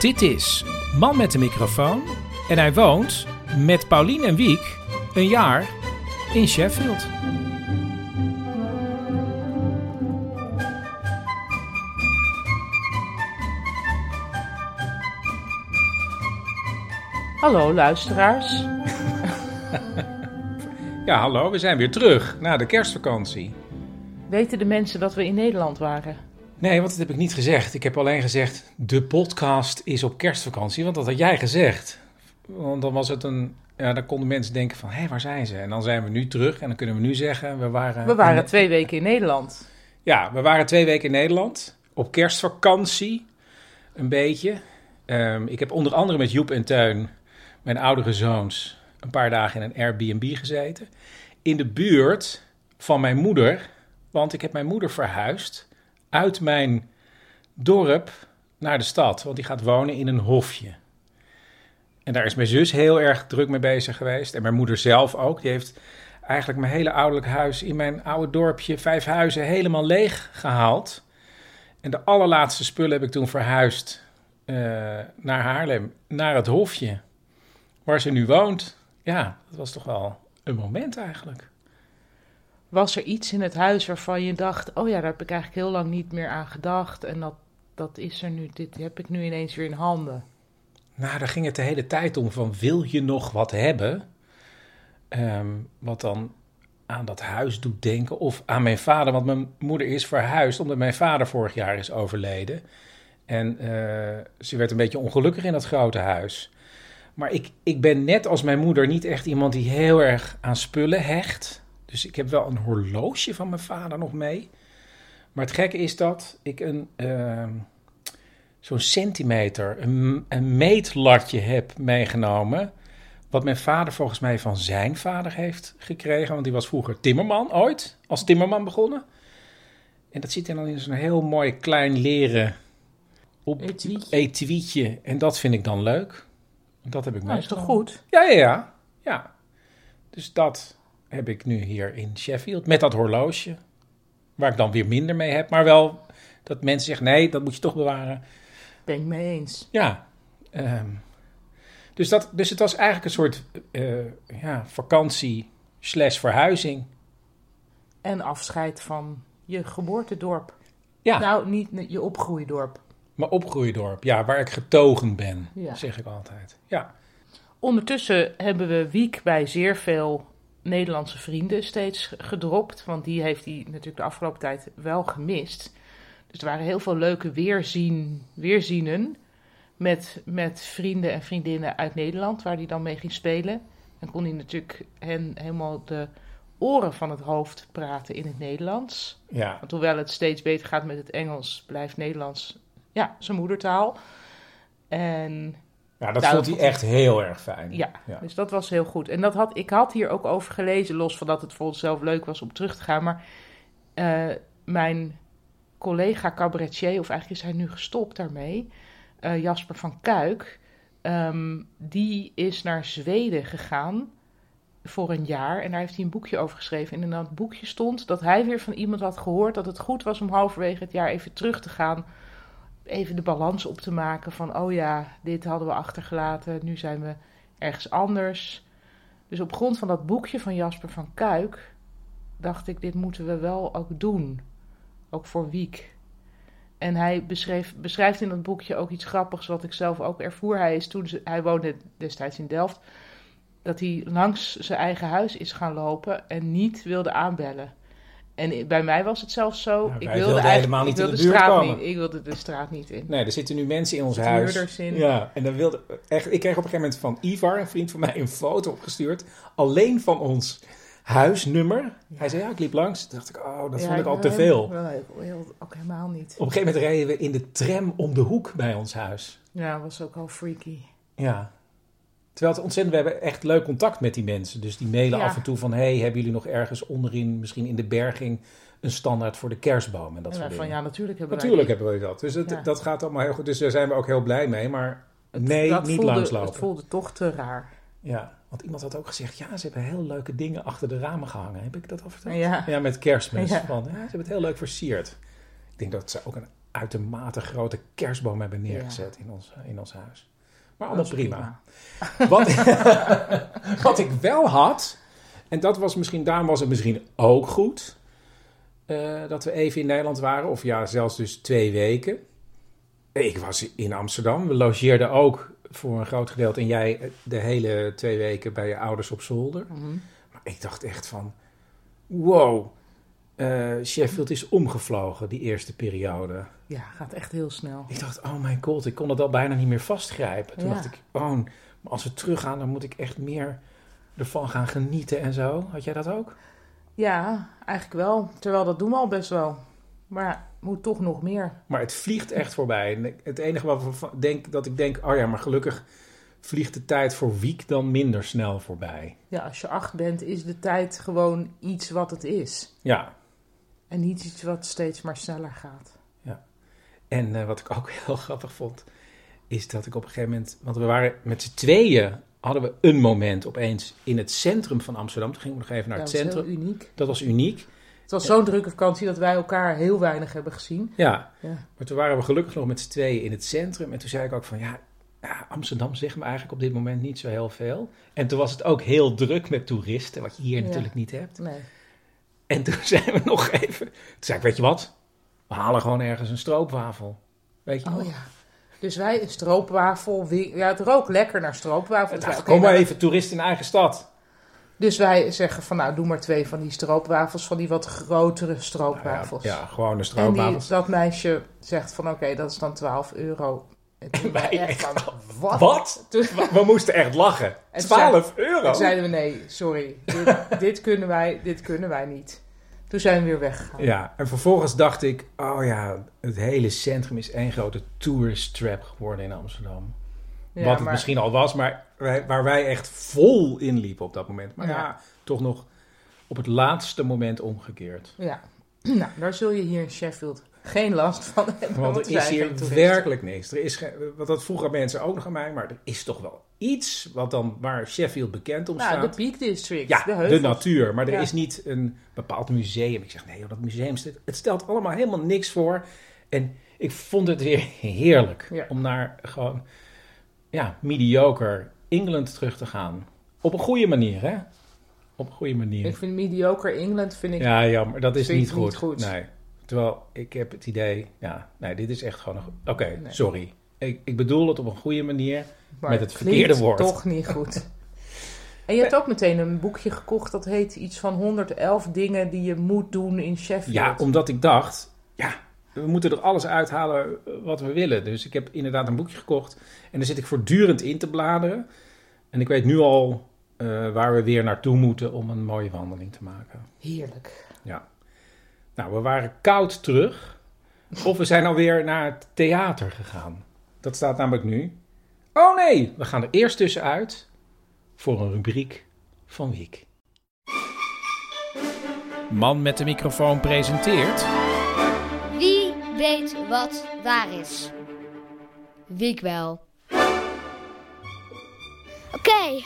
Dit is Man met de microfoon en hij woont met Paulien en Wiek een jaar in Sheffield. Hallo luisteraars. Ja, hallo, we zijn weer terug na de kerstvakantie. Weten de mensen dat we in Nederland waren? Nee, want dat heb ik niet gezegd. Ik heb alleen gezegd, de podcast is op kerstvakantie, want dat had jij gezegd. Want dan was het een, ja, dan konden mensen denken van, hé, waar zijn ze? En dan zijn we nu terug en dan kunnen we nu zeggen, we waren... We waren twee weken in Nederland. Ja, we waren twee weken in Nederland. Op kerstvakantie. Een beetje. Ehm, ik heb onder andere met Joep en Teun, mijn oudere zoons, een paar dagen in een Airbnb gezeten. In de buurt van mijn moeder. Want ik heb mijn moeder verhuisd uit mijn dorp naar de stad. Want die gaat wonen in een hofje. En daar is mijn zus heel erg druk mee bezig geweest. En mijn moeder zelf ook. Die heeft eigenlijk mijn hele ouderlijk huis in mijn oude dorpje, vijf huizen, helemaal leeg gehaald. En de allerlaatste spullen heb ik toen verhuisd eh, naar Haarlem, naar het hofje waar ze nu woont. Ja, dat was toch wel een moment eigenlijk. Was er iets in het huis waarvan je dacht: oh ja, daar heb ik eigenlijk heel lang niet meer aan gedacht. En dat, dat is er nu, dit heb ik nu ineens weer in handen. Nou, daar ging het de hele tijd om van wil je nog wat hebben? Ehm, wat dan aan dat huis doet denken. Of aan mijn vader, want mijn moeder is verhuisd omdat mijn vader vorig jaar is overleden. En eh, ze werd een beetje ongelukkig in dat grote huis. Maar ik, ik ben net als mijn moeder niet echt iemand die heel erg aan spullen hecht. Dus ik heb wel een horloge van mijn vader nog mee. Maar het gekke is dat ik een, ehm, zo'n centimeter, een, een meetlatje heb meegenomen. Wat mijn vader volgens mij van zijn vader heeft gekregen. Want die was vroeger timmerman, ooit, als timmerman begonnen. En dat zit dan in zo'n heel mooi klein leren op Etuietje. etuietje. En dat vind ik dan leuk. Dat heb ik Nou, is toch meegenomen. goed? Ja, ja, ja, ja. Dus dat heb ik nu hier in Sheffield. Met dat horloge. Waar ik dan weer minder mee heb. Maar wel dat mensen zeggen, nee, dat moet je toch bewaren. Ben ik mee eens. Ja. ehm, dus, dat, dus het was eigenlijk een soort eh, ja, vakantie slash verhuizing. En afscheid van je geboortedorp. Ja, Nou, niet je opgroeidorp. mijn opgroeidorp. Ja, waar ik getogen ben, Ja. zeg ik altijd. Ja. Ondertussen hebben we Wiek bij zeer veel Nederlandse vrienden steeds gedropt. Want die heeft hij natuurlijk de afgelopen tijd wel gemist. Dus er waren heel veel leuke weerzien, weerzienen met, met vrienden en vriendinnen uit Nederland, waar hij dan mee ging spelen. En kon hij natuurlijk hen helemaal de oren van het hoofd praten in het Nederlands. ja. Want hoewel het steeds beter gaat met het Engels, blijft Nederlands ja, zijn moedertaal. En Ja, dat Nou, vond hij echt heel erg fijn. ja, Ja. dus dat was heel goed. En dat had, ik had hier ook over gelezen, los van dat het voor onszelf leuk was om terug te gaan. Maar eh, mijn collega cabaretier, of eigenlijk is hij nu gestopt daarmee, eh, Jasper van Kuik, ehm, die is naar Zweden gegaan voor een jaar. En daar heeft hij een boekje over geschreven. En in dat boekje stond dat hij weer van iemand had gehoord dat het goed was om halverwege het jaar even terug te gaan. Even de balans op te maken van, oh ja, dit hadden we achtergelaten, nu zijn we ergens anders. Dus op grond van dat boekje van Jasper van Kuik dacht ik, dit moeten we wel ook doen. Ook voor Wiek. En hij beschreef, beschrijft in dat boekje ook iets grappigs wat ik zelf ook ervoer. Hij, is toen, hij woonde destijds in Delft. Dat hij langs zijn eigen huis is gaan lopen en niet wilde aanbellen. En bij mij was het zelfs zo. Nou, ik wilde helemaal niet ik wilde in de buurt straat komen. Niet, ik wilde de straat niet in. Nee, er zitten nu mensen in ons huis. in. Ja, en dan wilde echt. Ik kreeg op een gegeven moment van Ivar, een vriend van mij, een foto opgestuurd. Alleen van ons huisnummer. Hij zei: Ja, ik liep langs. Toen dacht ik: Oh, dat Ja, vond ik al te veel. ook helemaal niet. Op een gegeven moment reden we in de tram om de hoek bij ons huis. Ja, dat was ook al freaky. Ja. Terwijl het ontzettend, we hebben echt leuk contact met die mensen. Dus die mailen Ja. af en toe van: Hey, hebben jullie nog ergens onderin, misschien in de berging, een standaard voor de kerstboom? En dat en soort van dingen. ja, natuurlijk hebben Natuurlijk hebben we dat. Dus het, Ja. dat gaat allemaal heel goed. Dus daar zijn we ook heel blij mee. Maar nee, dat niet voelde, langslopen. Het voelde toch te raar. Ja, want iemand had ook gezegd, ja, ze hebben heel leuke dingen achter de ramen gehangen. Heb ik dat al verteld? Ja. Ja, met kerstmis. Ja. Van, ze hebben het heel leuk versierd. Ik denk dat ze ook een uitermate grote kerstboom hebben neergezet in, ons, in ons huis. Maar allemaal prima. Wat, wat ik wel had, en dat was misschien, daarom was het misschien ook goed, eh, dat we even in Nederland waren, of ja, zelfs dus twee weken. Ik was in Amsterdam, we logeerden ook voor een groot gedeelte en jij eh, de hele twee weken bij je ouders op zolder. Mhm. Maar ik dacht echt van, wow, eh, Sheffield is omgevlogen die eerste periode. Ja, gaat echt heel snel. Ik dacht, oh mijn god, ik kon het al bijna niet meer vastgrijpen. Toen Ja. dacht ik, oh, maar als we teruggaan, dan moet ik echt meer ervan gaan genieten en zo. Had jij dat ook? Ja, eigenlijk wel. Terwijl dat doen we al best wel. Maar moet toch nog meer. Maar het vliegt echt voorbij. Het enige wat ik denk, dat ik denk, oh ja, maar gelukkig vliegt de tijd voor Wiek dan minder snel voorbij. Ja, als je acht bent, is de tijd gewoon iets wat het is. Ja, En niet iets wat steeds maar sneller gaat. En eh, wat ik ook heel grappig vond, is dat ik op een gegeven moment... Want we waren met z'n tweeën, hadden we een moment opeens in het centrum van Amsterdam. Toen gingen we nog even naar dat het was heel centrum. uniek. Dat was uniek. Het was zo'n drukke vakantie dat wij elkaar heel weinig hebben gezien. Ja, Ja. maar toen waren we gelukkig nog met z'n tweeën in het centrum. En toen zei ik ook van, ja, ja, Amsterdam zegt me eigenlijk op dit moment niet zo heel veel. En toen was het ook heel druk met toeristen, wat je hier Ja. natuurlijk niet hebt. Nee. En toen zijn we nog even... Toen zei ik, weet je wat? We halen gewoon ergens een stroopwafel. Weet je Oh nog? ja. Dus wij een stroopwafel. Ja, het rook lekker naar stroopwafel. Dacht, kom maar even, toerist in eigen stad. Dus wij zeggen van nou, doe maar twee van die stroopwafels. Van die wat grotere stroopwafels. Ja, ja, gewoon de En stroopwafels. die, dat meisje zegt van oké, dat is dan 12 euro. En toen Wij echt van, wat? Wat? Toen, We, moesten echt lachen. En 12 euro? toen zeiden we nee, sorry. Dit, dit, kunnen wij, dit kunnen wij niet. Toen zijn we weer weggegaan. Ja, en vervolgens dacht ik, oh ja, het hele centrum is één grote tourist trap geworden in Amsterdam. Ja, Wat het maar- misschien al was, maar wij, waar wij echt vol in liepen op dat moment. Maar ja. Ja. toch nog op het laatste moment omgekeerd. Ja. Nou, daar zul je hier in Sheffield geen last van hebben. Want er is hier werkelijk niks. Er is want dat vroegen mensen ook nog aan mij, maar er is toch wel iets wat dan, waar Sheffield bekend om Nou, staat. de Peak District. Ja, de, de, natuur. Maar er Ja. is niet een bepaald museum. Ik zeg, nee, joh, dat museum stelt, het stelt allemaal helemaal niks voor. En ik vond het weer heerlijk Ja. om naar gewoon, ja, mediocre Engeland terug te gaan. Op een goede manier, hè? Op een goede manier. Ik vind mediocre England vind ik ja, jammer, dat is goed. niet goed. Nee. Terwijl ik heb het idee, ja, nee, dit is echt gewoon een. Oké, Nee. sorry. Ik, ik bedoel het op een goede manier. maar met het verkeerde woord. toch niet goed. En je hebt ook meteen een boekje gekocht dat heet iets van 111 dingen die je moet doen in Sheffield. Ja, omdat ik dacht, ja, we moeten er alles uithalen eh, wat we willen. Dus ik heb inderdaad een boekje gekocht en daar zit ik voortdurend in te bladeren. En ik weet nu al eh, waar we weer naartoe moeten om een mooie wandeling te maken. Heerlijk. Ja. Nou, we waren koud terug. Of we zijn alweer naar het theater gegaan. Dat staat namelijk nu. Oh nee, we gaan er eerst tussenuit voor een rubriek van Wiek. Man met de microfoon presenteert. Wie weet wat waar is? Wiek wel. Oké.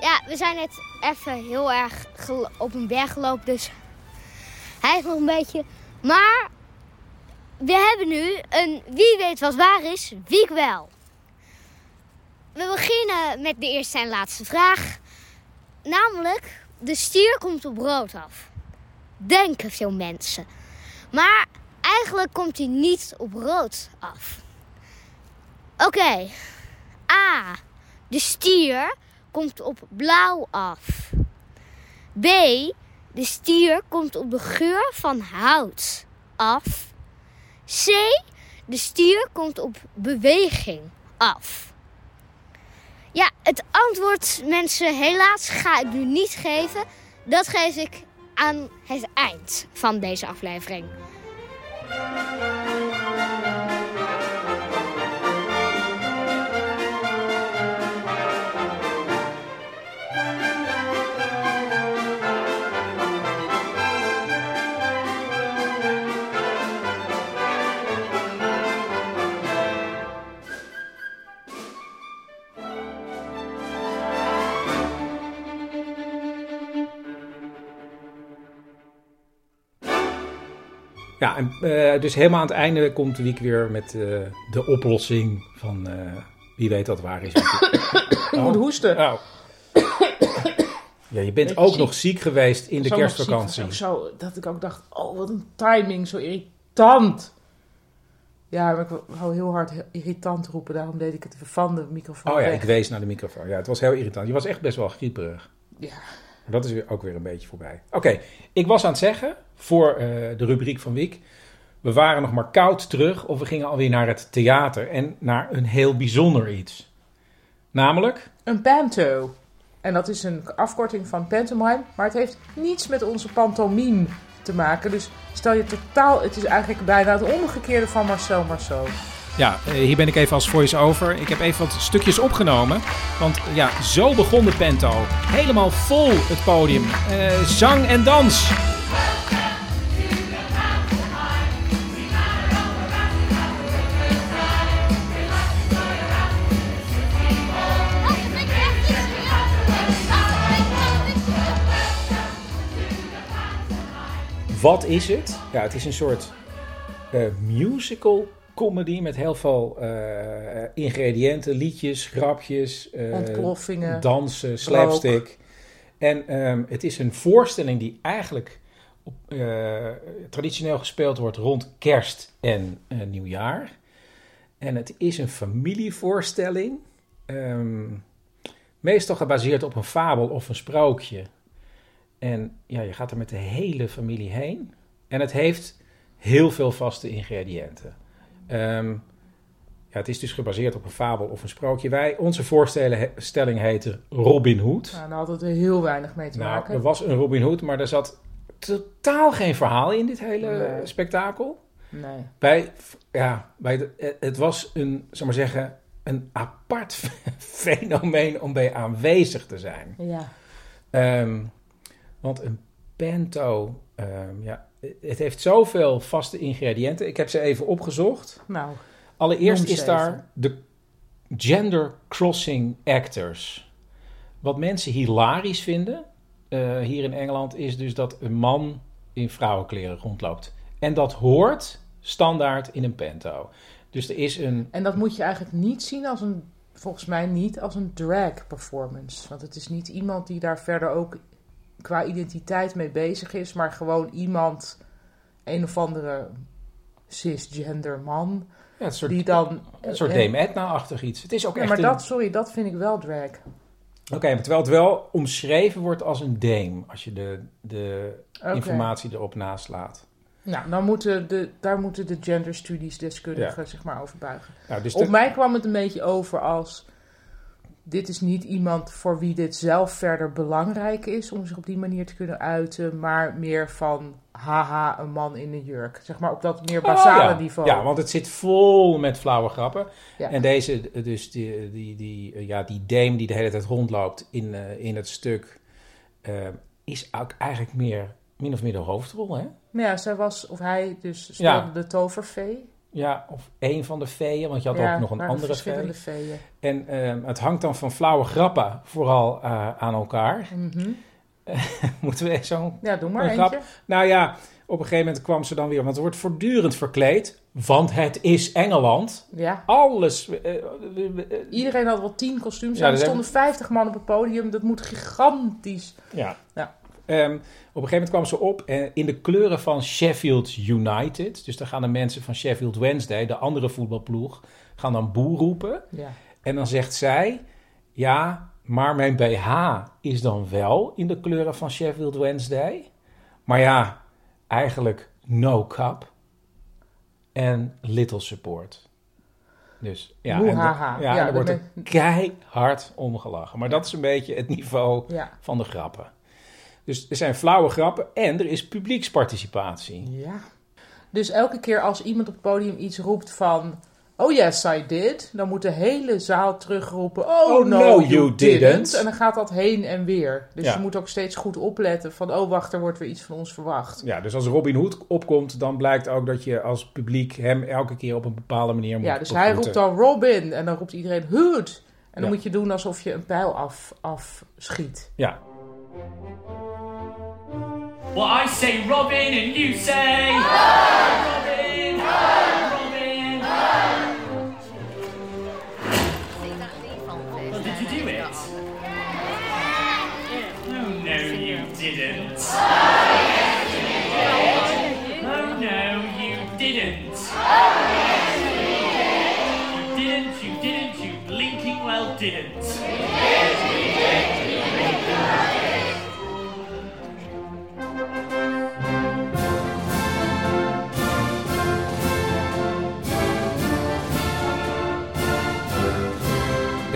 Ja, we zijn net even heel erg op een berg gelopen, dus hij is nog een beetje. Maar we hebben nu een wie weet wat waar is, Wiek wel. We beginnen met de eerste en laatste vraag. Namelijk, de stier komt op rood af. Denken veel mensen. Maar eigenlijk komt hij niet op rood af. Oké. A. De stier komt op blauw af. B. De stier komt op de geur van hout af. C. De stier komt op beweging af. Ja, het antwoord, mensen, helaas ga ik nu niet geven. Dat geef ik aan het eind van deze aflevering. Ja, en, eh, dus helemaal aan het einde komt Wiek weer met eh, de oplossing van eh, wie weet dat waar is. Ik moet hoesten. Oh. Ja, je bent ook ziek. nog ziek geweest in de Zo kerstvakantie. ziek Zo, dat ik ook dacht, oh wat een timing, zo irritant. Ja, maar ik wou heel hard irritant roepen, daarom deed ik het van de microfoon Oh ja, weg. ik wees naar de microfoon. Ja, het was heel irritant. Je was echt best wel grieperig. Ja. Dat is weer, ook weer een beetje voorbij. Oké, ik was aan het zeggen, voor eh, de rubriek van Wiek... we waren nog maar koud terug of we gingen alweer naar het theater... en naar een heel bijzonder iets. Namelijk... Een panto. En dat is een afkorting van pantomime, maar het heeft niets met onze pantomime te maken. Dus stel je totaal, het is eigenlijk bijna het omgekeerde van Marcel Marceau. Ja, eh, hier ben ik even als voice-over. Ik heb even wat stukjes opgenomen. Want ja, zo begon de Pento. Helemaal vol het podium. Eh, zang en dans. Wat is het? Ja, het is een soort eh, musical comedy met heel veel eh, ingrediënten, liedjes, grapjes, Ontploffingen, dansen, slapstick. En ehm, het is een voorstelling die eigenlijk op, eh, traditioneel gespeeld wordt rond kerst en nieuwjaar. En het is een familievoorstelling, ehm, meestal gebaseerd op een fabel of een sprookje. En ja, je gaat er met de hele familie heen. En het heeft heel veel vaste ingrediënten. Ehm, ja, het is dus gebaseerd op een fabel of een sprookje. Wij, onze voorstelling stelling heette Robin Hood. Nou, daar had het er heel weinig mee te Nou, maken. er was een Robin Hood, maar er zat totaal geen verhaal in dit hele Nee. spektakel. Nee. Bij, ja, bij de, het was een, zal maar zeggen, een apart fenomeen om bij aanwezig te zijn. Ja. Ehm, want een bento, ehm, ja, het heeft zoveel vaste ingrediënten. Ik heb ze even opgezocht. Nou, Allereerst is daar de gender crossing actors. Wat mensen hilarisch vinden eh, hier in Engeland is dus dat een man in vrouwenkleren rondloopt. En dat hoort standaard in een pento. Dus er is een. En dat moet je eigenlijk niet zien als een, volgens mij niet als een drag performance. Want het is niet iemand die daar verder ook qua identiteit mee bezig is, maar gewoon iemand, een of andere cisgender man, Ja, een soort, die dan... een soort en- Dame Edna-achtig iets. Het is ook Ja, echt maar een- dat, sorry, dat vind ik wel drag. Oké, terwijl het wel omschreven wordt als een dame, als je de, de informatie erop naslaat. Nou, dan moeten de, daar moeten de genderstudies deskundigen Ja. zich maar over buigen. Nou, dus Op de- mij kwam het een beetje over als... Dit is niet iemand voor wie dit zelf verder belangrijk is om zich op die manier te kunnen uiten, maar meer van haha, een man in een jurk. Zeg maar op dat meer Oh, basale ja. niveau. Ja, want het zit vol met flauwe grappen. Ja. En deze, dus die, die, die, ja, die dame die de hele tijd rondloopt in, eh, in het stuk, eh, is ook eigenlijk meer, min of meer de hoofdrol, hè? Ja, zij was, of hij dus speelde Ja. de tovervee. Ja, of één van de feeën, want je had ja, ook nog een andere verschillende vee. veeën. En ehm, het hangt dan van flauwe grappen vooral eh, aan elkaar. Mhm. Moeten we echt zo'n Ja, doe maar Een grap. eentje. Nou ja, op een gegeven moment kwam ze dan weer, want er wordt voortdurend verkleed, want het is Engeland. Ja. Alles. eh, eh, Iedereen had wel tien kostuums. Ja, aan. er dat stonden 50 man op het podium. Dat moet gigantisch. ja. Ja. Ehm, op een gegeven moment kwam ze op eh, in de kleuren van Sheffield United. Dus dan gaan de mensen van Sheffield Wednesday, de andere voetbalploeg, gaan dan boer roepen. Ja. En dan zegt zij, ja, maar mijn BH is dan wel in de kleuren van Sheffield Wednesday. Maar ja, eigenlijk no cup en little support. Dus ja, en, ja, Ja, en er wordt er keihard omgelachen. Maar dat is een beetje het niveau Ja. van de grappen. Dus er zijn flauwe grappen en er is publieksparticipatie. Ja. Dus elke keer als iemand op het podium iets roept van... Oh yes, I did. Dan moet de hele zaal terugroepen... Oh, Oh, no, you, you didn't. didn't. En dan gaat dat heen en weer. Dus Ja. je moet ook steeds goed opletten van... Oh, wacht, er wordt weer iets van ons verwacht. Ja, dus als Robin Hood opkomt, dan blijkt ook dat je als publiek hem elke keer op een bepaalde manier moet Ja, dus hij roept dan Robin. En dan roept iedereen Hood. En dan Ja. moet je doen alsof je een pijl af, afschiet. Ja, Well, I say Robin and you say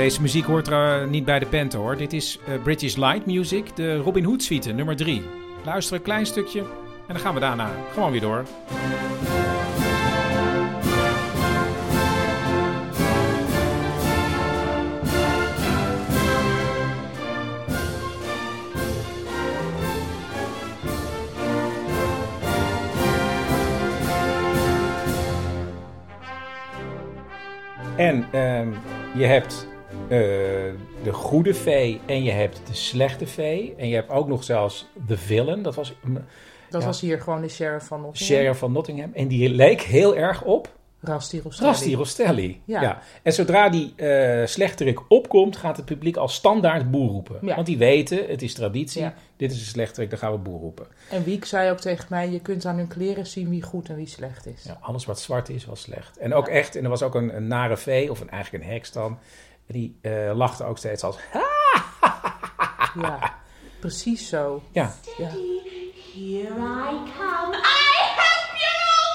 Deze muziek hoort er eh, niet bij de Pento hoor. Dit is eh, British Light Music, de Robin Hood suite, nummer 3. Luister een klein stukje en dan gaan we daarna gewoon weer door. en ehm, je hebt de goede vee en je hebt de slechte vee. En je hebt ook nog zelfs de villain, dat was Dat Ja. was hier gewoon de sheriff van Nottingham. sheriff van Nottingham. En die leek heel erg op Rasti Rostelli. Ja. Ja. En zodra die eh slechterik opkomt, gaat het publiek als standaard boer roepen. Ja. Want die weten, het is traditie, Ja. dit is een slechterik, dan gaan we boer roepen. En Wiek zei ook tegen mij, je kunt aan hun kleren zien wie goed en wie slecht is. Ja, alles wat zwart is, was slecht. En ook echt, en er was ook een, een nare vee, of een, eigenlijk een heks dan. Die eh, lachte ook steeds als, Ja, precies zo. ja, Ja. Here I come. I hope you're all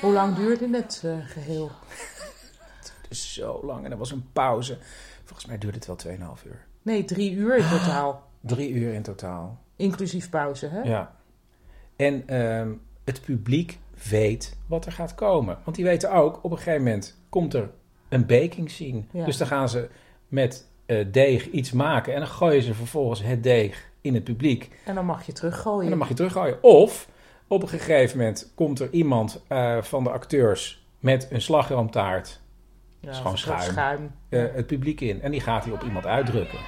Hoe lang duurde het eh, geheel? dus zo lang. En er was een pauze. Volgens mij duurde het wel 2,5 uur. Nee, drie uur in totaal. Drie uur in totaal. Inclusief pauze, hè? Ja. En ehm, het publiek weet wat er gaat komen. Want die weten ook, op een gegeven moment komt er een baking scene. Ja. Dus dan gaan ze met eh, deeg iets maken. En dan gooien ze vervolgens het deeg in het publiek. En dan mag je teruggooien. En dan mag je teruggooien. Of op een gegeven moment komt er iemand eh, van de acteurs met een slagroomtaart. Ja, is gewoon schuim. schuim. eh, het publiek in. En die gaat hij op iemand uitdrukken.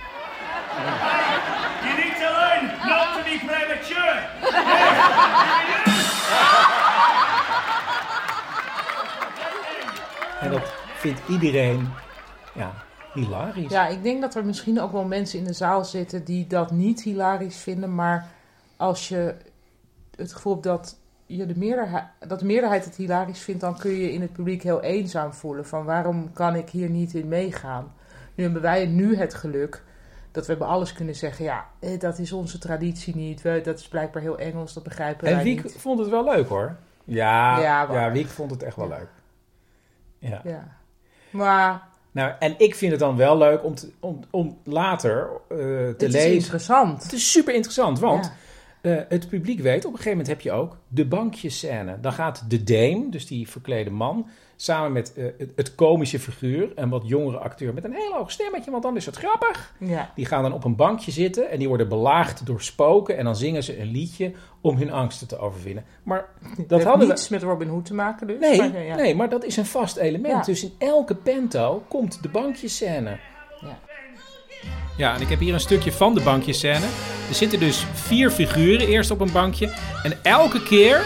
You need to learn not to be premature. En dat vindt iedereen ja, hilarisch. Ja, ik denk dat er misschien ook wel mensen in de zaal zitten die dat niet hilarisch vinden. Maar als je het gevoel hebt dat, je de, meerderheid, dat de meerderheid het hilarisch vindt, dan kun je je in het publiek heel eenzaam voelen. Van waarom kan ik hier niet in meegaan? Nu hebben wij nu het geluk dat we bij alles kunnen zeggen. Ja, eh, dat is onze traditie niet. We, dat is blijkbaar heel Engels, dat begrijpen En wij Wiek niet. vond het wel leuk hoor. Ja, Ja, ja, waar. Wiek vond het echt wel leuk. Ja. Ja. Maar Nou, en ik vind het dan wel leuk om, te- om, om later eh, te het is lezen. interessant. Het is super interessant, want Ja. Eh, het publiek weet, op een gegeven moment heb je ook de bankjescène. Dan gaat de dame, dus die verklede man, samen met eh, het, het komische figuur, een wat jongere acteur met een heel hoog stemmetje, want dan is het grappig. Ja. Die gaan dan op een bankje zitten en die worden belaagd door spoken en dan zingen ze een liedje om hun angsten te overwinnen. Maar dat we... niets met Robin Hood te maken dus. Nee, Maar, ja. nee, maar dat is een vast element. Dus in elke pento komt de bankjescène. Ja, en ik heb hier een stukje van de bankjescène. Er zitten dus vier figuren eerst op een bankje. En elke keer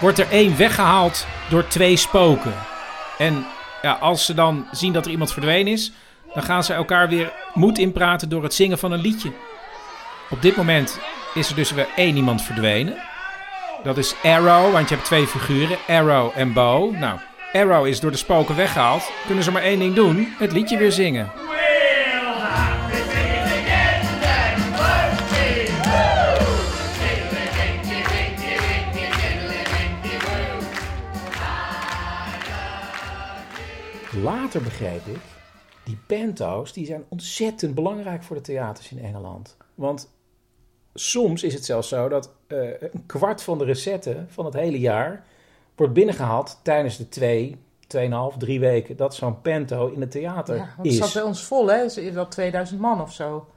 wordt er één weggehaald door twee spoken. En ja, als ze dan zien dat er iemand verdwenen is, dan gaan ze elkaar weer moed inpraten door het zingen van een liedje. Op dit moment is er dus weer één iemand verdwenen. Dat is Arrow, want je hebt twee figuren, Arrow en Bo. Nou, Arrow is door de spoken weggehaald. Kunnen ze maar één ding doen, het liedje weer zingen. Later begreep ik, die pento's die zijn ontzettend belangrijk voor de theaters in Engeland. Want soms is het zelfs zo dat eh, een kwart van de recetten van het hele jaar wordt binnengehaald tijdens de twee, tweeënhalf, drie weken dat zo'n pento in het theater Ja, want het is. zat bij ons vol, hè? Is wel 2000 man of zo.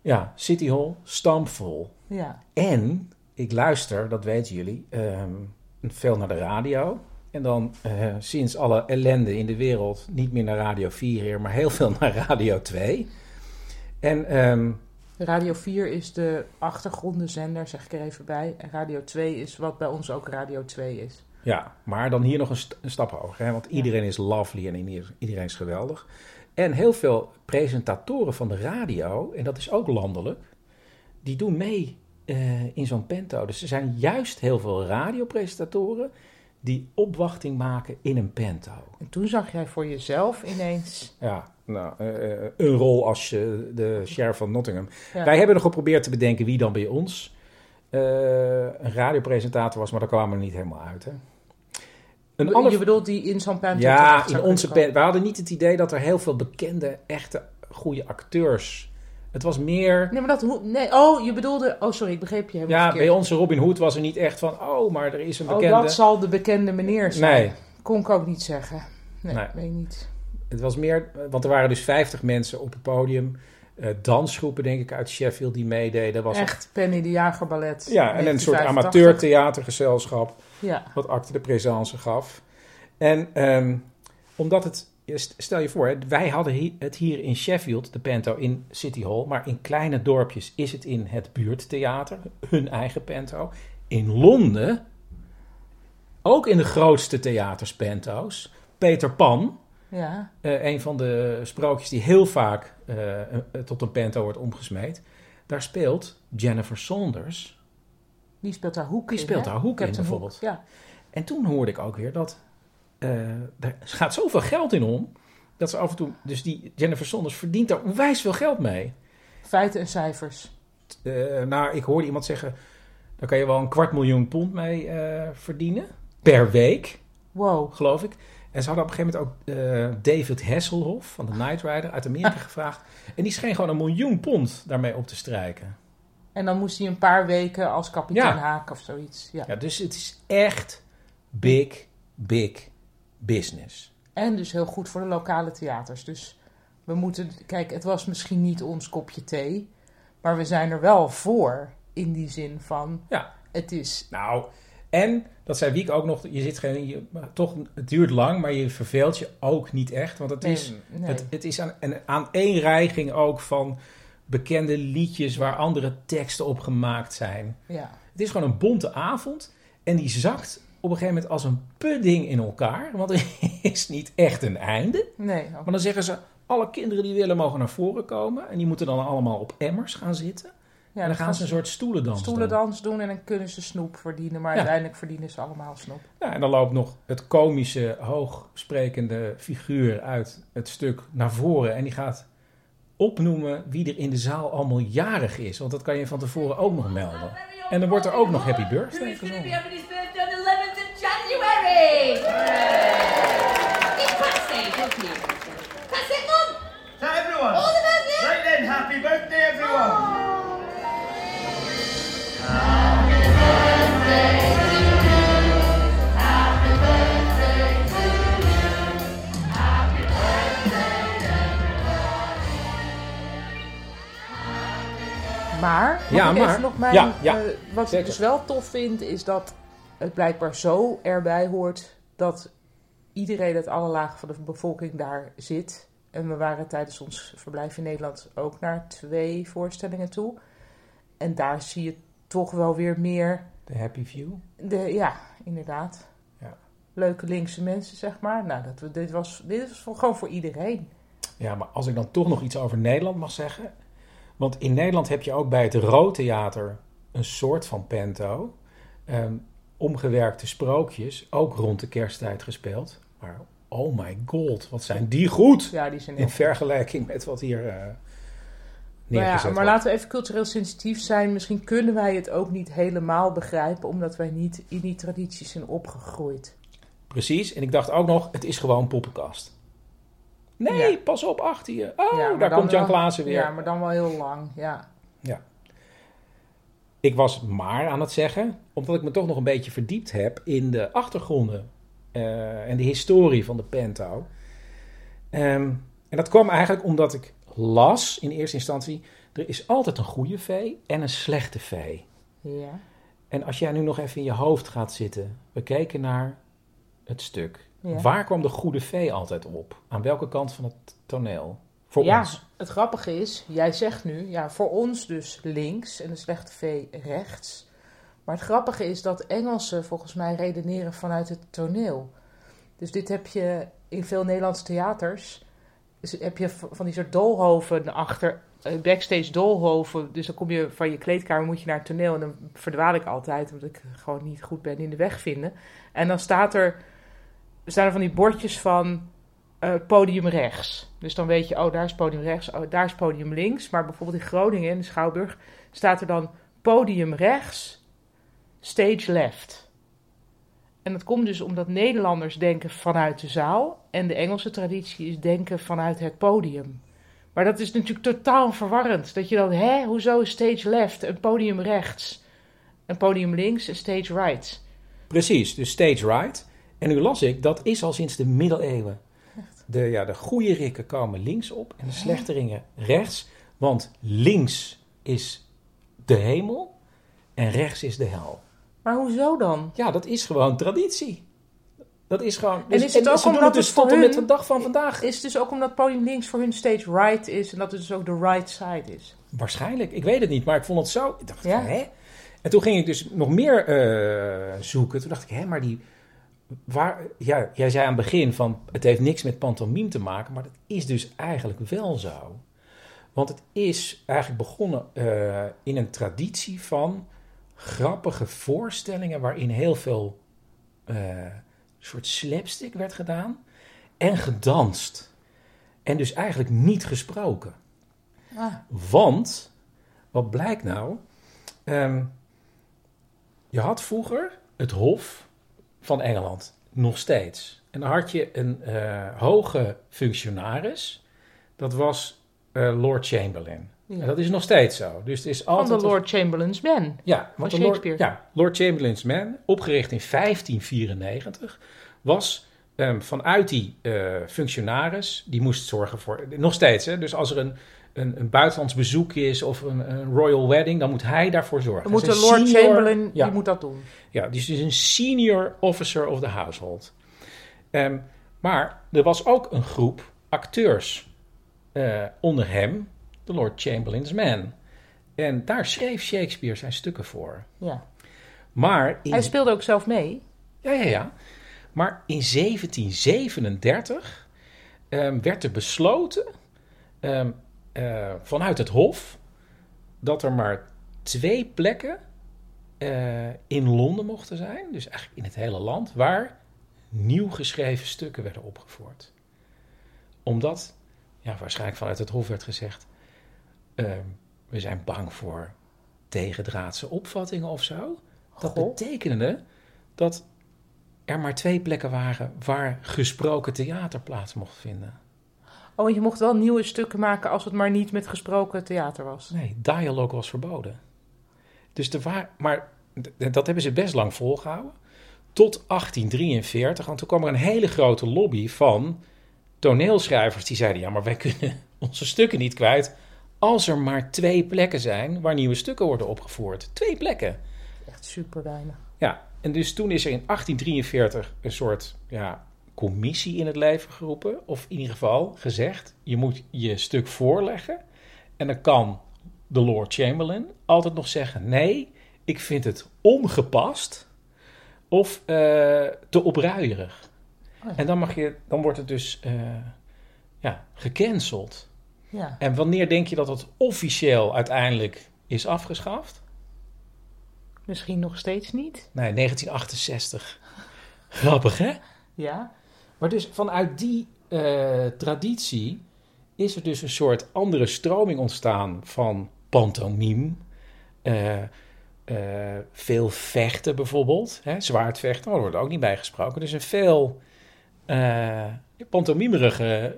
Ja, City Hall, stampvol. Ja. En ik luister, dat weten jullie, ehm, veel naar de radio. En dan eh, sinds alle ellende in de wereld niet meer naar Radio 4 hier, maar heel veel naar Radio 2. En ehm, Radio 4 is de achtergrondenzender, zeg ik er even bij. En Radio 2 is wat bij ons ook Radio 2 is. ja, maar dan hier nog een, st- een stap hoger. Hè? Want iedereen is lovely en ieder- iedereen is geweldig. En heel veel presentatoren van de radio, en dat is ook landelijk, die doen mee eh, in zo'n pento. Dus er zijn juist heel veel radiopresentatoren die opwachting maken in een pento. En toen zag jij voor jezelf ineens... Ja, nou, eh, eh, een rol als eh, de sheriff van Nottingham. Ja. Wij hebben nog geprobeerd te bedenken wie dan bij ons een radiopresentator was, maar daar kwamen we niet helemaal uit. Hè. Een Je ander- bedoelt die in zo'n panto ja, in onze. We hadden niet het idee dat er heel veel bekende, echte, goede acteurs. Het was meer. Nee, maar dat... hoe- Nee, oh, je bedoelde... Oh, sorry, ik begreep je helemaal Ja, verkeerd. bij onze Robin Hood was er niet echt van. Oh, maar er is een Oh, bekende. dat zal de bekende meneer zijn. Nee. Kon ik ook niet zeggen. Nee, Nee. weet ik niet. Het was meer, want er waren dus 50 mensen op het podium. Eh, dansgroepen, denk ik, uit Sheffield die meededen. Was Echt Penny de Jager ballet. Ja, en een soort 1985. amateurtheatergezelschap. Ja. Wat acte de présence gaf. En ehm, omdat het, stel je voor, wij hadden het hier in Sheffield, de Pento, in City Hall. Maar in kleine dorpjes is het in het buurttheater, hun eigen Pento. In Londen, ook in de grootste theaters Pento's, Peter Pan. Ja. eh, een van de sprookjes die heel vaak eh, eh, tot een Pento wordt omgesmeed. Daar speelt Jennifer Saunders. Die speelt daar Hoek Die in, speelt daar Hoek in, bijvoorbeeld. Ja. En toen hoorde ik ook weer dat eh er gaat zoveel geld in om. Dat ze af en toe, dus die Jennifer Saunders verdient daar onwijs veel geld mee. Feiten en cijfers. Eh, nou, ik hoorde iemand zeggen, daar kan je wel een kwart miljoen pond mee eh, verdienen. Per week, Wow. geloof ik. En ze hadden op een gegeven moment ook eh, David Hasselhoff van de Knight Rider uit Amerika gevraagd. En die scheen gewoon een miljoen pond daarmee op te strijken. En dan moest hij een paar weken als kapitein Ja. Haak of zoiets. Ja. Ja, dus het is echt big, big business. En dus heel goed voor de lokale theaters. Dus we moeten... Kijk, het was misschien niet ons kopje thee. Maar we zijn er wel voor. In die zin van... Ja. Het is... Nou, en dat zei Wiek ook nog, je zit geen, je, toch, het duurt lang, maar je verveelt je ook niet echt. Want het Nee, is, nee. het, het is aan, en aan één rijging ook van bekende liedjes waar andere teksten op gemaakt zijn. Ja. Het is gewoon een bonte avond en die zakt op een gegeven moment als een pudding in elkaar. Want er is niet echt een einde. Nee. Maar dan zeggen ze, alle kinderen die willen mogen naar voren komen. En die moeten dan allemaal op emmers gaan zitten. Ja, en dan gaan ze een soort stoelendans doen. stoelendans doen en dan kunnen ze snoep verdienen. Maar Ja. uiteindelijk verdienen ze allemaal snoep. Ja, en dan loopt nog het komische, hoogsprekende figuur uit het stuk naar voren. En die gaat opnoemen wie er in de zaal allemaal jarig is. Want dat kan je van tevoren ook nog melden. En dan wordt er ook nog Happy Birthday gezongen. Maar, Ja, maar- nog mijn... ja, ja, eh, wat zeker. ik dus wel tof vind, is dat het blijkbaar zo erbij hoort... dat iedereen uit alle lagen van de bevolking daar zit. En we waren tijdens ons verblijf in Nederland ook naar twee voorstellingen toe. En daar zie je toch wel weer meer De Happy View. De, ja, inderdaad. Ja. Leuke linkse mensen, zeg maar. Nou, dat, dit was, dit was gewoon voor iedereen. Ja, maar als ik dan toch nog iets over Nederland mag zeggen. Want in Nederland heb je ook bij het Rood Theater een soort van pento. ehm, omgewerkte sprookjes, ook rond de kersttijd gespeeld. Maar oh my god, wat zijn die goed! Ja, die zijn In vergelijking met wat hier eh Maar, ja, neergezet maar wordt. laten we even cultureel sensitief zijn. Misschien kunnen wij het ook niet helemaal begrijpen, omdat wij niet in die tradities zijn opgegroeid. Precies, en ik dacht ook nog, het is gewoon poppenkast. Nee, Ja. pas op, achter je. Oh, Ja, daar komt Jan Klaassen weer. Ja, maar dan wel heel lang. Ja. Ja. Ik was maar aan het zeggen, omdat ik me toch nog een beetje verdiept heb in de achtergronden eh, en de historie van de Pento. Ehm, en dat kwam eigenlijk omdat ik las in eerste instantie, er is altijd een goede vee en een slechte vee. ja. En als jij nu nog even in je hoofd gaat zitten, we keken naar het stuk. Ja. Waar kwam de goede vee altijd op? Aan welke kant van het toneel? Voor ja, ons. het grappige is, jij zegt nu, ja, voor ons dus links en de slechte V rechts. Maar het grappige is dat Engelsen volgens mij redeneren vanuit het toneel. Dus dit heb je in veel Nederlandse theaters. Dus heb je van die soort doolhoven achter, eh, backstage doolhoven. Dus dan kom je van je kleedkamer, moet je naar het toneel. En dan verdwaal ik altijd, omdat ik gewoon niet goed ben in de weg vinden. En dan staat er, staan er van die bordjes van eh, podium rechts. Dus dan weet je, oh, daar is podium rechts, oh, daar is podium links. Maar bijvoorbeeld in Groningen, in de Schouwburg, staat er dan podium rechts, stage left. En dat komt dus omdat Nederlanders denken vanuit de zaal en de Engelse traditie is denken vanuit het podium. Maar dat is natuurlijk totaal verwarrend. Dat je dan, hè, hoezo stage left en podium rechts? En podium links en stage right. Precies, dus stage right. En nu las ik, dat is al sinds de middeleeuwen. De, ja, de goede rikken komen links op en de slechte ringen rechts. Want links is de hemel en rechts is de hel. Maar hoezo dan? Ja, dat is gewoon traditie. Dat is gewoon... En is het ook omdat het dus het tot en met de dag van vandaag. Is het dus ook omdat podium links voor hun stage right is en dat het dus ook de right side is? Waarschijnlijk, ik weet het niet, maar ik vond het zo... Ik dacht, Ja. hè? En toen ging ik dus nog meer eh, zoeken. Toen dacht ik, hè, maar die... Waar, ja, jij zei aan het begin van, het heeft niks met pantomime te maken, maar dat is dus eigenlijk wel zo. Want het is eigenlijk begonnen eh, in een traditie van grappige voorstellingen waarin heel veel eh, soort slapstick werd gedaan en gedanst. En dus eigenlijk niet gesproken. Ah. Want, wat blijkt nou? Ehm, je had vroeger het Hof van Engeland, nog steeds. En dan had je een eh, hoge functionaris, dat was eh, Lord Chamberlain. Ja. Dat is nog steeds zo. Dus het is Van altijd de Lord Chamberlain's Man. ja, van want de Lord, Shakespeare. ja, Lord Chamberlain's Man, opgericht in 1594, was ehm, vanuit die eh, functionaris, die moest zorgen voor, nog steeds, hè, dus als er een, een, een buitenlands bezoek is of een, een royal wedding, dan moet hij daarvoor zorgen. Dan moet de Lord senior- Chamberlain, ja, die moet dat doen. ja, dus is een senior officer of the household. Ehm, maar er was ook een groep acteurs eh, onder hem, de Lord Chamberlain's Man. En daar schreef Shakespeare zijn stukken voor. Ja. Maar in, Hij speelde ook zelf mee. ja, ja, ja. Maar in 1737 ehm, werd er besloten ehm, eh, vanuit het Hof dat er maar twee plekken eh, in Londen mochten zijn, dus eigenlijk in het hele land, waar nieuw geschreven stukken werden opgevoerd. Omdat, ja, waarschijnlijk vanuit het Hof werd gezegd, ehm, we zijn bang voor tegendraadse opvattingen of zo. Dat Goh. betekende dat er maar twee plekken waren waar gesproken theater plaats mocht vinden. Oh, en je mocht wel nieuwe stukken maken als het maar niet met gesproken theater was. Nee, dialoog was verboden. Dus er waren, maar dat hebben ze best lang volgehouden. Tot 1843, want toen kwam er een hele grote lobby van toneelschrijvers die zeiden: ja, maar wij kunnen onze stukken niet kwijt als er maar twee plekken zijn waar nieuwe stukken worden opgevoerd. Twee plekken. Echt super weinig. Ja, en dus toen is er in 1843 een soort ja, commissie in het leven geroepen. Of in ieder geval gezegd, je moet je stuk voorleggen. En dan kan de Lord Chamberlain altijd nog zeggen, nee, ik vind het ongepast of eh, te opruierig. Oh ja. En dan, mag je, dan wordt het dus eh, ja, gecanceld. Ja. En wanneer denk je dat het officieel uiteindelijk is afgeschaft? Misschien nog steeds niet. Nee, 1968. Grappig, hè? Ja. Maar dus vanuit die eh, traditie is er dus een soort andere stroming ontstaan van pantomime. Eh, eh, veel vechten bijvoorbeeld. Hè? Zwaardvechten, daar wordt ook niet bij gesproken. Dus een veel pantomimerige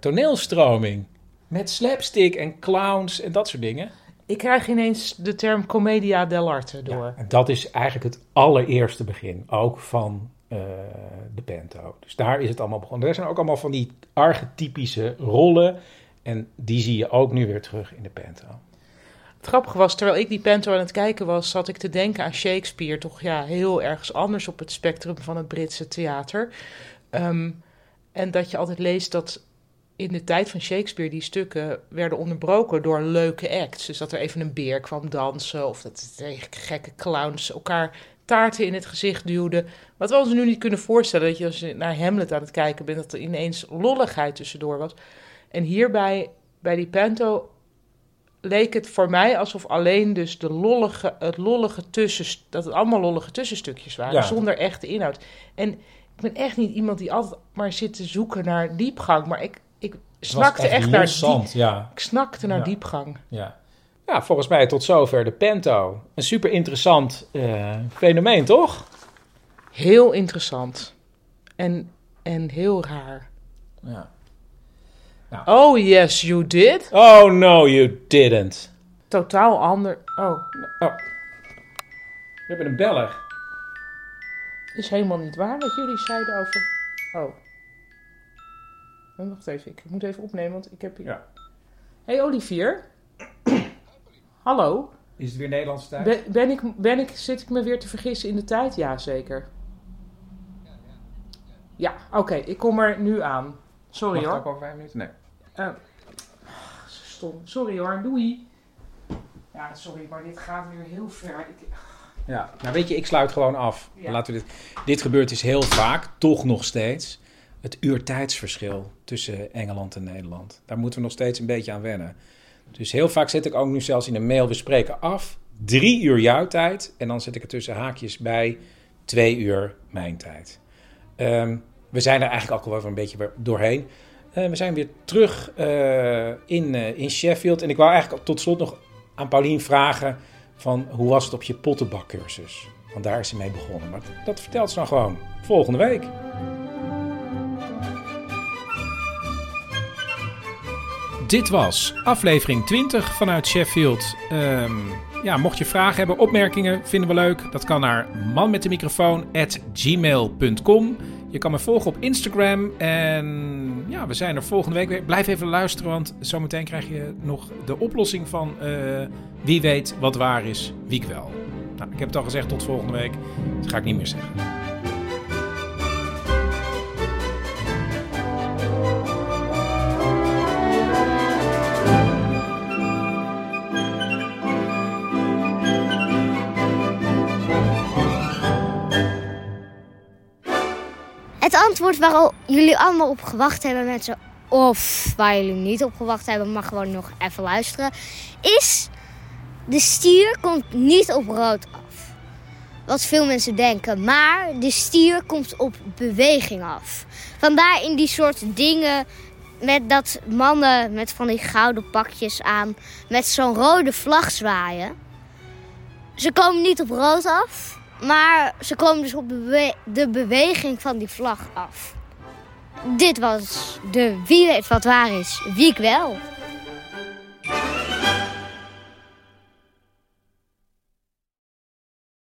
toneelstroming. Met slapstick en clowns en dat soort dingen. Ik krijg ineens de term commedia dell'arte door. En dat is eigenlijk het allereerste begin, ook van de Pento. Dus daar is het allemaal begonnen. Er zijn ook allemaal van die archetypische rollen. En die zie je ook nu weer terug in de Pento. Het grappige was, terwijl ik die Pento aan het kijken was, zat ik te denken aan Shakespeare. Toch ja, heel ergens anders op het spectrum van het Britse theater. Ehm, en dat je altijd leest dat in de tijd van Shakespeare die stukken werden onderbroken door leuke acts. Dus dat er even een beer kwam dansen of dat de gekke clowns elkaar taarten in het gezicht duwden. Wat we ons nu niet kunnen voorstellen, dat je als je naar Hamlet aan het kijken bent, dat er ineens lolligheid tussendoor was. En hierbij, bij die Panto, leek het voor mij alsof alleen dus de lollige, het lollige tussen, dat het allemaal lollige tussenstukjes waren, Ja. zonder echte inhoud. En ik ben echt niet iemand die altijd maar zit te zoeken naar diepgang, maar ik, ik snakte echt, naar diep, ja. ik snakte naar Ja. diepgang. Ja. Ja, volgens mij tot zover de Pento. Een super interessant eh, fenomeen, toch? Heel interessant. En, en heel raar. Ja. Oh, yes, you did. Oh, no, you didn't. Totaal ander. Oh, Oh. We hebben een beller. is helemaal niet waar wat jullie zeiden over. Oh. Oh, Wacht even, ik moet even opnemen, want ik heb hier. Ja. Hey Olivier. Hallo. Is het weer Nederlandse tijd? Ben, ben, ik, ben ik, zit ik me weer te vergissen in de tijd? Ja, zeker. Ja, oké, ik kom er nu aan. Sorry Mag hoor. ook over vijf minuten? Nee. Eh, stom. Sorry hoor, doei. Ja, sorry, maar dit gaat weer heel ver. Ik, Ja, nou weet je, ik sluit gewoon af. Ja. Laten we dit, dit gebeurt dus heel vaak, toch nog steeds. Het uurtijdsverschil tussen Engeland en Nederland. Daar moeten we nog steeds een beetje aan wennen. Dus heel vaak zet ik ook nu zelfs in een mail, we spreken af, drie uur jouw tijd. En dan zet ik er tussen haakjes bij twee uur mijn tijd. Ehm, we zijn er eigenlijk ook al wel een beetje doorheen. Eh, we zijn weer terug eh, in, eh, in Sheffield. En ik wou eigenlijk tot slot nog aan Paulien vragen van hoe was het op je pottenbakcursus? Want daar is ze mee begonnen. Maar dat vertelt ze dan gewoon volgende week. Dit was aflevering 20 vanuit Sheffield. Ehm, ja, mocht je vragen hebben, opmerkingen, vinden we leuk. Dat kan naar manmetdemicrofoon.gmail.com. Je kan me volgen op Instagram. En ja, we zijn er volgende week weer. Blijf even luisteren, want zometeen krijg je nog de oplossing van eh, wie weet wat waar is, wie wel. Nou, ik heb het al gezegd, tot volgende week. Dat ga ik niet meer zeggen. Antwoord waar jullie allemaal op gewacht hebben, mensen, of waar jullie niet op gewacht hebben, maar gewoon nog even luisteren, is: de stier komt niet op rood af. Wat veel mensen denken, maar de stier komt op beweging af. Vandaar in die soort dingen met dat mannen met van die gouden pakjes aan, met zo'n rode vlag zwaaien. Ze komen niet op rood af, maar ze komen dus op de, de beweging van die vlag af. Dit was de Wie weet wat waar is, wie ik wel.